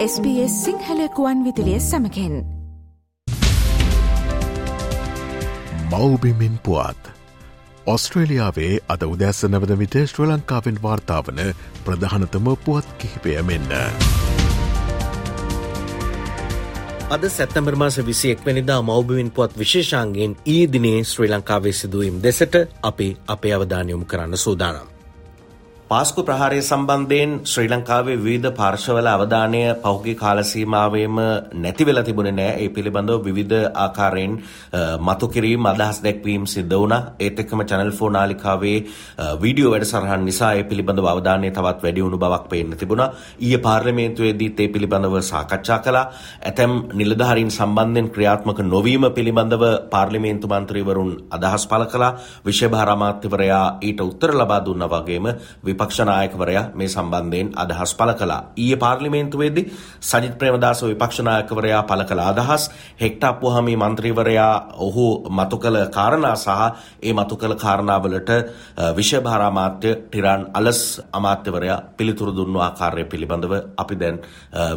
SBS සිංහලකුවන් විදිලිය සමකෙන් මවබිමින් පුවත් ඔස්ට්‍රේලියාවේ අද උදැස්ස නවද විට ශ්‍ර ලංකාවෙන් වාර්තාාවන ප්‍රධානතම පුවත් කිහිපය මෙන්න. අද සැත්තැම්බර් මාස විසි එක්වැනිදා මෞබවින් පුවත් විශේෂාන්ගෙන් ඊ දිනේ ශ්‍රී ලංකාවේ සිදුවීම් දෙසට අපි අපේ අවධානයොමු කරන්න සූදානම්. පාස්කු ප්‍රහාරය සම්බන්ධයෙන් ශ්‍රී ලංකාවේ විවිධ පාර්ශවල අවධානය පහුගේ කාලසීමාවේම නැති වෙලා තිබුණේ නෑ ඒ පිළිබඳව විවිධ ආකාරයෙන් මතු කිරීම අදහස් දැක්වීම් සිද්ධ වුණා. ඒත් එක්කම චැනල් 4 නාලිකාවේ වීඩියෝ වැඩසටහන් නිසා ඒ පිළිබඳව අවධානය තවත් වැඩි වුණු බවක් පේන්න තිබුණා. ඊයේ පාර්ලිමේන්තුවේදීත් ඒ පිළිබඳව සාකච්ඡා කළා. ඇතැම් නිලධාරීන් සම්බන්ධයෙන් ක්‍රියාත්මක නොවීම පිළිබඳව පාර්ලිමේන්තු මන්ත්‍රීවරුන් අදහස් පළ කළා. විශේෂ භාර අමාත්‍යවරයා ඊට උත්තර ලබා දුන්නා වගේම විපක්ෂ නායකවරයා මේ සම්බන්ධයෙන් අදහස් පළ කළා. ඊයේ පාර්ලිමේන්තුවේදී සජිත් ප්‍රේමදාස විපක්ෂ නායකවරයා පළ කළ අදහස් හෙක්ට අප්පුහමි මන්ත්‍රීවරයා ඔහු මතු කළ කාරණා සහ ඒ මතු කළ කාරණාවලට විෂභාර අමාත්‍ය ටිරාන් අලස් අමාත්‍යවරයා පිළිතුරු දුන්නු ආකාරය පිළිබඳව අපි දැන්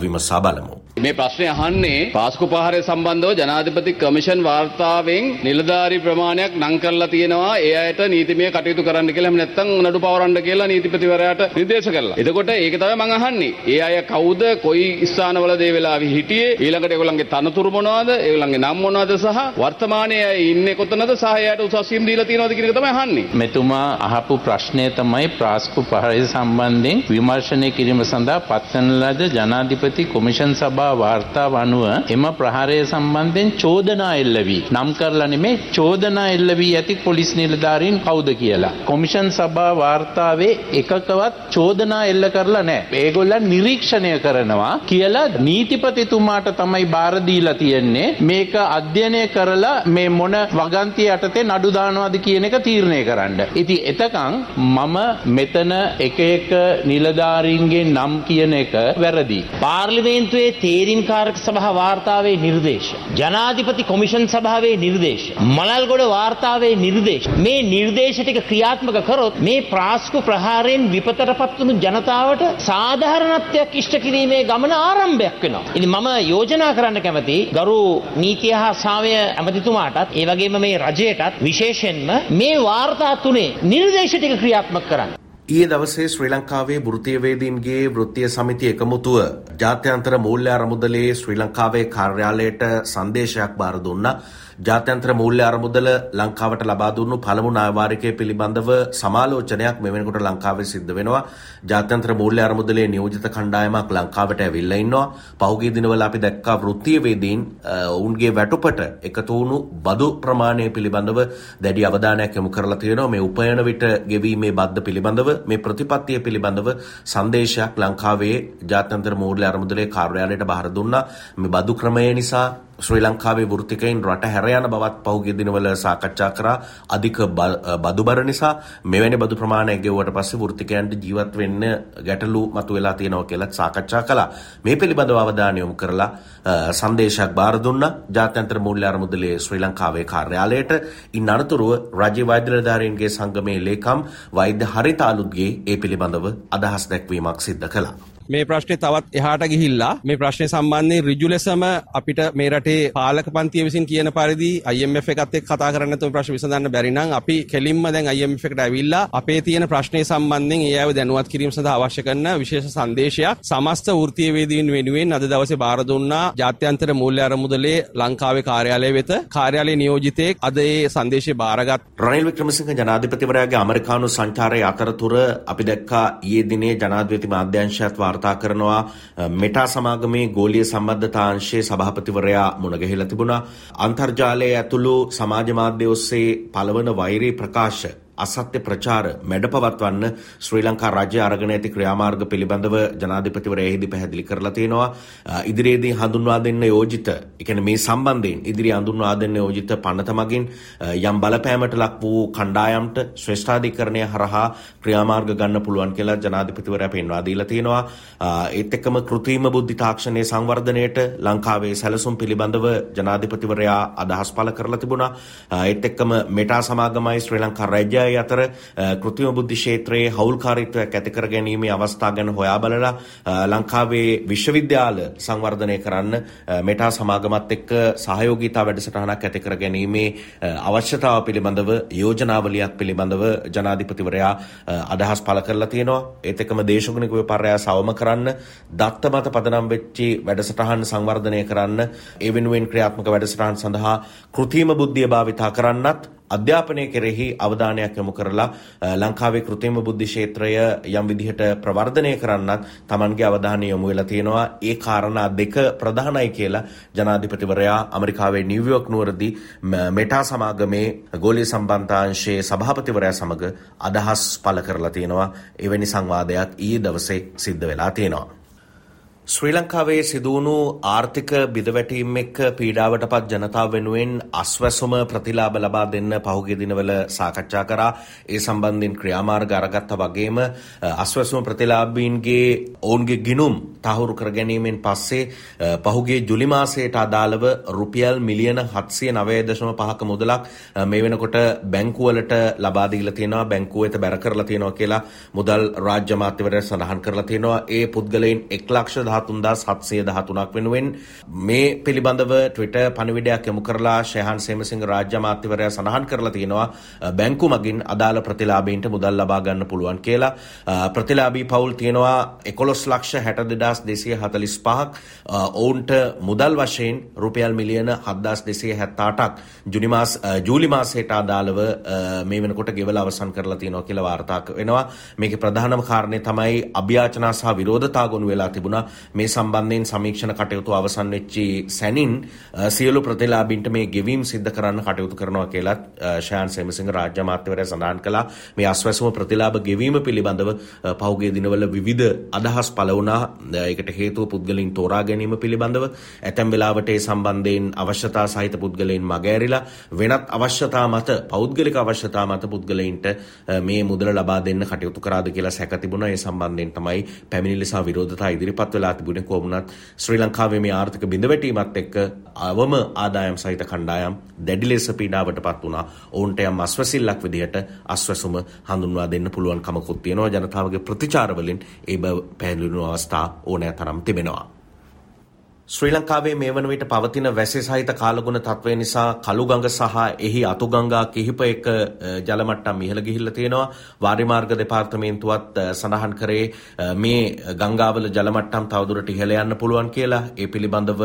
විමසා බලමු. මේ ප්‍රශ්නය අහන්නේ පාස්කු පහරය සම්බන්ධව ජනාධිපති කමිෂන් වාර්තාවෙන් නිලධාරි ප්‍රමාණයක් නම් කරලා තියෙනවා ඒ අයට නීතිමය කටයුතු කරන්න කියලා නැත්නම් නඩු පවරන්න කියලා නීති අධිපතිවරයාට නිර්දේශ කළා. එතකොට ඒක තමයි මම අහන්නේ. ඒ අය කවුද කොයි ස්ථානවලද ඒ වෙලාවේ හිටියේ? ඊළඟට ඒගොල්ලන්ගේ තනතුරු මොනවද? ඒගොල්ලන්ගේ නම් මොනවද සහ වර්තමානයේ ඉන්නේ කොතනද සහ එයාට උසස් වීම දීලා තියෙනවද කියන එක තමයි අහන්නේ. මෙතුමා අහපු ප්‍රශ්නය තමයි ප්‍රාස්කු පහරය සම්බන්ධයෙන් විමර්ශනය කිරීම සඳහා පත්වන ලද ජනාධිපති කොමිෂන් සභා වාර්තාව අනුව එම ප්‍රහාරය සම්බන්ධයෙන් චෝදනා එල්ල වී නම් කරලා නෙමේ චෝදනා එල්ල වී ඇති පොලිස් නිලධාරීන් කවුද කියලා. කොමිෂන් සභා වාර්තාවේ එකකවත් චෝදනා එල්ල කරලා නෑ. ඒගොල්ලන් නිරීක්ෂණය කරනවා කියලා නීතිපතිතුමාට තමයි බාර දීලා තියෙන්නේ. මේක අධ්‍යයනය කරලා මේ මොන වගන්තිය යටතේ නඩු දානවද කියන එක තීරණය කරන්න. ඉතින් එතකන් මම මෙතන එක එක නිලධාරීන්ගේ නම් කියන එක වැරදි. පාර්ලිමේන්තුවේ තේරීම්කාරක සභා වාර්තාවේ නිර්දේශ. ජනාධිපති කොමිෂන් සභාවේ නිර්දේශ. මලල්ගොඩ වාර්තාවේ නිර්දේශ. මේ නිර්දේශ ටික ක්‍රියාත්මක කරොත් මේ ප්‍රාස්කු ප්‍රහාර අනිවාර්යෙන් විපතටපත් වුණු ජනතාවට සාධාරණත්වයක් ඉෂ්ට කිරීමේ ගමන ආරම්භයක් වෙනවා. ඉතින් මම යෝජනා කරන්න කැමති ගරු නීතිය හා සාමය ඇමතිතුමාටත් ඒ වගේම මේ රජයටත් විශේෂයෙන්ම මේ වාර්තා තුනේ නිර්දේශ ටික ක්‍රියාත්මක කරන්න. ඊයේ දවසේ ශ්‍රී ලංකාවේ වෘත්තීයවේදීන්ගේ වෘත්තීය සමිතිය එකමුතුව ජාත්‍යන්තර මූල්‍ය අරමුදලේ ශ්‍රී ලංකාවේ කාර්යාලයට සංදේශයක් බාර දුන්නා. ජාත්‍යන්තර මූල්‍ය අරමුදල ලංකාවට ලබා දුන්නු පළමු නායවාරිකය පිළිබඳව සමාලෝචනයක් මෙවැනිකොට ලංකාවේ සිද්ධ වෙනවා. ජාත්‍යන්තර මූල්‍ය අරමුදලේ නියෝජිත කණ්ඩායමක් ලංකාවට ඇවිල්ලා ඉන්නවා. පහුගිය දිනවල අපි දැක්කා වෘත්තීයවේදීන් ඔවුන්ගේ වැටුපට එකතු වුණු බදු ප්‍රමාණය පිළිබඳව දැඩි අවධානයක් යොමු කරලා තියෙනවා. මේ උපයන විට ගෙවීමේ බද්ද පිළිබඳව මේ ප්‍රතිපත්තිය පිළිබඳව සංදේශයක් ලංකාවේ ජාත්‍යන්තර මූල්‍ය අරමුදලේ කාර්යාලයට බාර දුන්නා. මේ බදු ක්‍රමය නිසා ශ්‍රී ලංකාවේ වෘතිකයින් රට හැර යන බවත් පහුගිය දිනවල සාකච්ඡා කරා අධික බදුබර නිසා මෙවැනි බදු ප්‍රමාණයක් ගෙවුවට පස්සේ වෘතිකයන්ට ජීවත් වෙන්න ගැටලු මතුවලා තියෙනවා කියලා සාකච්ඡා කළා. මේ පිළිබඳව අවධානය යොමු කරලා සංදේශයක් බාර දුන්නා ජාත්‍යන්තර මූල්‍ය අරමුදලේ ශ්‍රී ලංකාවේ කාර්යාලයට. ඉන් අනතුරුව රාජ්‍ය වෛද්‍ය නිලධාරීන්ගේ සංගමේ ලේකම් වෛද්‍ය හරිතාලුත්ගේ ඒ පිළිබඳව අදහස් දැක්වීමක් සිද්ධ කළා. මේ ප්‍රශ්නේ තවත් එහාට ගිහිල්ලා මේ ප්‍රශ්නේ සම්බන්ධයෙන් ඍජු ලෙසම අපිට මේ රටේ පාලක පන්තිය විසින් කියන පරිදි IMF එකත් එක්ක කතා කරන්න තුන් ප්‍රශ්න විසඳන්න බැරි නම් අපි කෙලින්ම දැන් IMF එකට ඇවිල්ලා අපේ තියෙන ප්‍රශ්නේ සම්බන්ධයෙන් ඒ අයව දැනුවත් කිරීම සඳහා අවශ්‍ය කරන විශේෂ සංදේශයක්. සමස්ත වෘත්තීය වේදීන් වෙනුවෙන් අද දවසේ බාර දුන්නා ජාත්‍යන්තර මූල්‍ය අරමුදලේ ලංකාවේ කාර්යාලය වෙත කාර්යාලයේ නියෝජිතයෙක්. අද ඒ සංදේශය බාරගත් රනිල් වික්‍රමසිංහ ජනාධිපතිවරයාගේ ඇමරිකානු සංචාරය අතරතුර අපි දැක්කා ඊයේ දිනේ ජනාධිපති මාධ්‍යංශයත් වාර්තා කරනවා. මෙටා සමාගමේ ගෝලිය සම්බන්ධතාංශයේ සභාපතිවරයා මුණගැහිලා තිබුණා. අන්තර්ජාලය ඇතුළු සමාජ මාධ්‍ය ඔස්සේ පළවන වෛරී ප්‍රකාශ අසත්‍ය ප්‍රචාර මැඩපවත්වන්න ශ්‍රී ලංකා රජය අරගෙන ඇති ක්‍රියාමාර්ග පිළිබඳව ජනාධිපතිවරයා එහිදී පැහැදිලි කරලා තියෙනවා. ඉදිරියේදී හඳුන්වා දෙන්න යෝජිත, ඒ කියන්නේ මේ සම්බන්ධයෙන් ඉදිරිය හඳුන්වා දෙන්න යෝජිත පනත මගින් යම් බලපෑමට ලක් වූ කණ්ඩායම්ට ශ්‍රේෂ්ඨාධිකරණය හරහා ක්‍රියාමාර්ග ගන්න පුළුවන් කියලා ජනාධිපතිවරයා පෙන්වා දීලා තියෙනවා. ඒත් එක්කම කෘත්‍රිම බුද්ධි තාක්ෂණයේ සංවර්ධනයට ලංකාවේ සැලසුම් පිළිබඳව ජනාධිපතිවරයා අදහස් පළ කරලා තිබුණා. ඒත් එක්කම මෙටා සමාගමයි ශ්‍රී ලංකා රාජ්‍ය අය අතර කෘතිම බුද්ධි ක්ෂේත්‍රයේ හවුල්කාරීත්වයක් ඇති කර ගැනීමේ අවස්ථා ගැන හොයා බලලා ලංකාවේ විශ්වවිද්‍යාල සංවර්ධනය කරන්න මෙටා සමාගමත් එක්ක සහයෝගීතා වැඩසටහනක් ඇති කර ගැනීමේ අවශ්‍යතාව පිළිබඳව යෝජනාවලියක් පිළිබඳව ජනාධිපතිවරයා අදහස් පළ කරලා තියෙනවා. ඒත් එක්කම දේශගුණික විපර්යාස සවම කරන්න දත්ත මත පදනම් වෙච්චි වැඩසටහන් සංවර්ධනය කරන්න ඒ වෙනුවෙන් ක්‍රියාත්මක වැඩසටහන් සඳහා කෘතිම බුද්ධිය භාවිතා කරන්නත් අධ්‍යාපනය කෙරෙහි අවධානයක් යොමු කරලා ලංකාවේ කෘතිම බුද්ධි ක්ෂේත්‍රය යම් විදිහට ප්‍රවර්ධනය කරන්නත් Tamanගේ අවධානය යොමු වෙලා තියෙනවා. ඒ කාරණා දෙක ප්‍රධානයි කියලා ජනාධිපතිවරයා ඇමරිකාවේ නිව්යෝක් නුවරදී මෙටා සමාගමේ ගෝලීය සම්බන්ධාංශයේ සභාපතිවරයා සමග අදහස් පළ කරලා තියෙනවා. එවැනි සංවාදයක් ඊයේ දවසේ සිද්ධ වෙලා තියෙනවා. ශ්‍රී ලංකාවේ සිදුවුණු ආර්ථික බිඳවැටීම් එක්ක පීඩාවට පත් ජනතාව වෙනුවෙන් අස්වැසුම ප්‍රතිලාභ ලබා දෙන්න පහුගිය දිනවල සාකච්ඡා කරා. ඒ සම්බන්ධයෙන් ක්‍රියාමාර්ග අරගත්තා වගේම අස්වැසුම ප්‍රතිලාභීන්ගේ ඔවුන්ගේ ගිණුම් තහවුරු කර ගැනීමෙන් පස්සේ පහුගිය ජුලි මාසයට අදාළව රුපියල් මිලියන 709.5ක මුදලක් මේ වෙනකොට බැංකුවලට ලබා දීලා තියෙනවා. බැංකුව වෙත බැර කරලා තියෙනවා කියලා මුදල් රාජ්‍ය අමාත්‍යවරයා සඳහන් කරලා තියෙනවා. ඒ පුද්ගලයන් 1 ලක්ෂ දහතුන්දා සත්සය දහතුනක් වෙනුවෙන් මේ පිළිබඳව ට්විට පණිවිඩයක් යොමු කරලා ශයහන් සේමසිංහ රාජ්‍ය අමාත්‍යවරයා සඳහන් කරලා තියෙනවා බැංකු මගින් අදාළ ප්‍රතිලාභීන්ට මුදල් ලබා ගන්න පුළුවන් කියලා. ප්‍රතිලාභී පවුල් තියෙනවා 11 ලක්ෂ 62245ක් ඔවුන්ට මුදල් වශයෙන් රුපියල් මිලියන 7278ක් ජුනි මාස ජූලි මාසයට අදාළව මේ වෙනකොට ගෙවලා අවසන් කරලා තියෙනවා කියලා වාර්තා වෙනවා. මේකේ ප්‍රධානම කාරණේ තමයි අභ්‍යාචනා සහ විරෝධතා ගොනු වෙලා තිබුණා. මේ සම්බන්ධයෙන් සමීක්ෂණ කටයුතු අවසන් වෙච්චි සැනින් සියලු ප්‍රතිලාභීන්ට මේ ගෙවීම් සිද්ධ කරන්න කටයුතු කරනවා කියලා ශාන් සේමසිංහ රාජ්‍ය අමාත්‍යවරයා සඳහන් කළා. මේ අස්වැසුම ප්‍රතිලාභ ගෙවීම පිළිබඳව පහුගිය දිනවල විවිධ අදහස් පළ වුණා. ඒකට හේතුව පුද්ගලයන් තෝරා ගැනීම පිළිබඳව ඇතැම් වෙලාවට ඒ සම්බන්ධයෙන් අවශ්‍යතා සහිත පුද්ගලයන් මගහැරිලා වෙනත් අවශ්‍යතා මත පෞද්ගලික අවශ්‍යතා මත පුද්ගලයින්ට මේ මුදල ලබා දෙන්න කටයුතු කරාද කියලා සැක තිබුණා. ඒ සම්බන්ධයෙන් තමයි පැමිණිලි සහ විරෝධතා ඉදිරිපත් වෙලා තිබුණේ කොහොමුණත් ශ්‍රී ලංකාවේ මේ ආර්ථික බිඳවැටීමත් එක්ක අවම ආදායම් සහිත කණ්ඩායම් දැඩි ලෙස පීඩාවට පත් වුණා. ඔවුන්ට යම් අස්වැසිල්ලක් විදිහට අස්වැසුම හඳුන්වා දෙන්න පුළුවන් කමකුත් තියෙනවා. ජනතාවගේ ප්‍රතිචාර වලින් ඒ බව පැහැදිලි අවස්ථා ඕනෑ තරම් තිබෙනවා. ශ්‍රී ලංකාවේ මේ වන විට පවතින වැසි සහිත කාලගුණ තත්ත්වය නිසා කළුගඟ සහ එහි අතුගංගා කිහිපයක ජලමට්ටම් ඉහළ ගිහිල්ලා තියෙනවා. වාරිමාර්ග දෙපාර්තමේන්තුවත් සඳහන් කරේ මේ ගංගාවල ජලමට්ටම් තවදුරට ඉහළ යන්න පුළුවන් කියලා. ඒ පිළිබඳව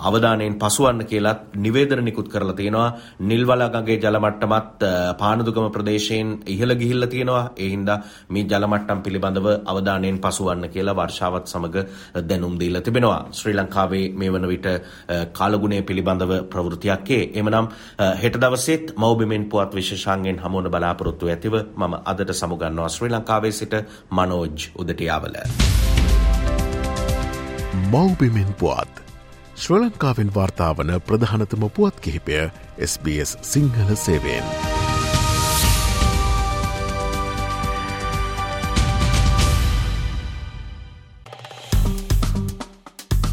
අවධානයෙන් පසුවන්න කියලා නිවේදන නිකුත් කරලා තියෙනවා. නිල්වලා ගඟේ ජලමට්ටමත් පානදුගම ප්‍රදේශයෙන් ඉහළ ගිහිල්ලා තියෙනවා. ඒ හින්දා මේ ජලමට්ටම් පිළිබඳව අවධානයෙන් පසුවන්න කියලා වර්ෂාවත් සමග දැනුම් දීලා තිබෙනවා. ශ්‍රී ලංකාවේ ලංකාවේ මේ වන විට කාලගුණය පිළිබඳව ප්‍රවෘතියක්කේ එමනම් හෙට දවසෙත් මෞබිමෙන් පුවත් විශේෂාන්ගෙන් හමුවන බලාපොරොත්තු ඇතිව මම අදට සමුගන්නවා ශ්‍රී ලංකාවේ සිට මනෝජ් උදටියාවල. මෞබිමෙන් පුවත් ශ්‍ර ලංකාවෙන් වාර්තාාවන ප්‍රධානතම පුවත් කිහිපය SBS සිංහල සේවෙන්.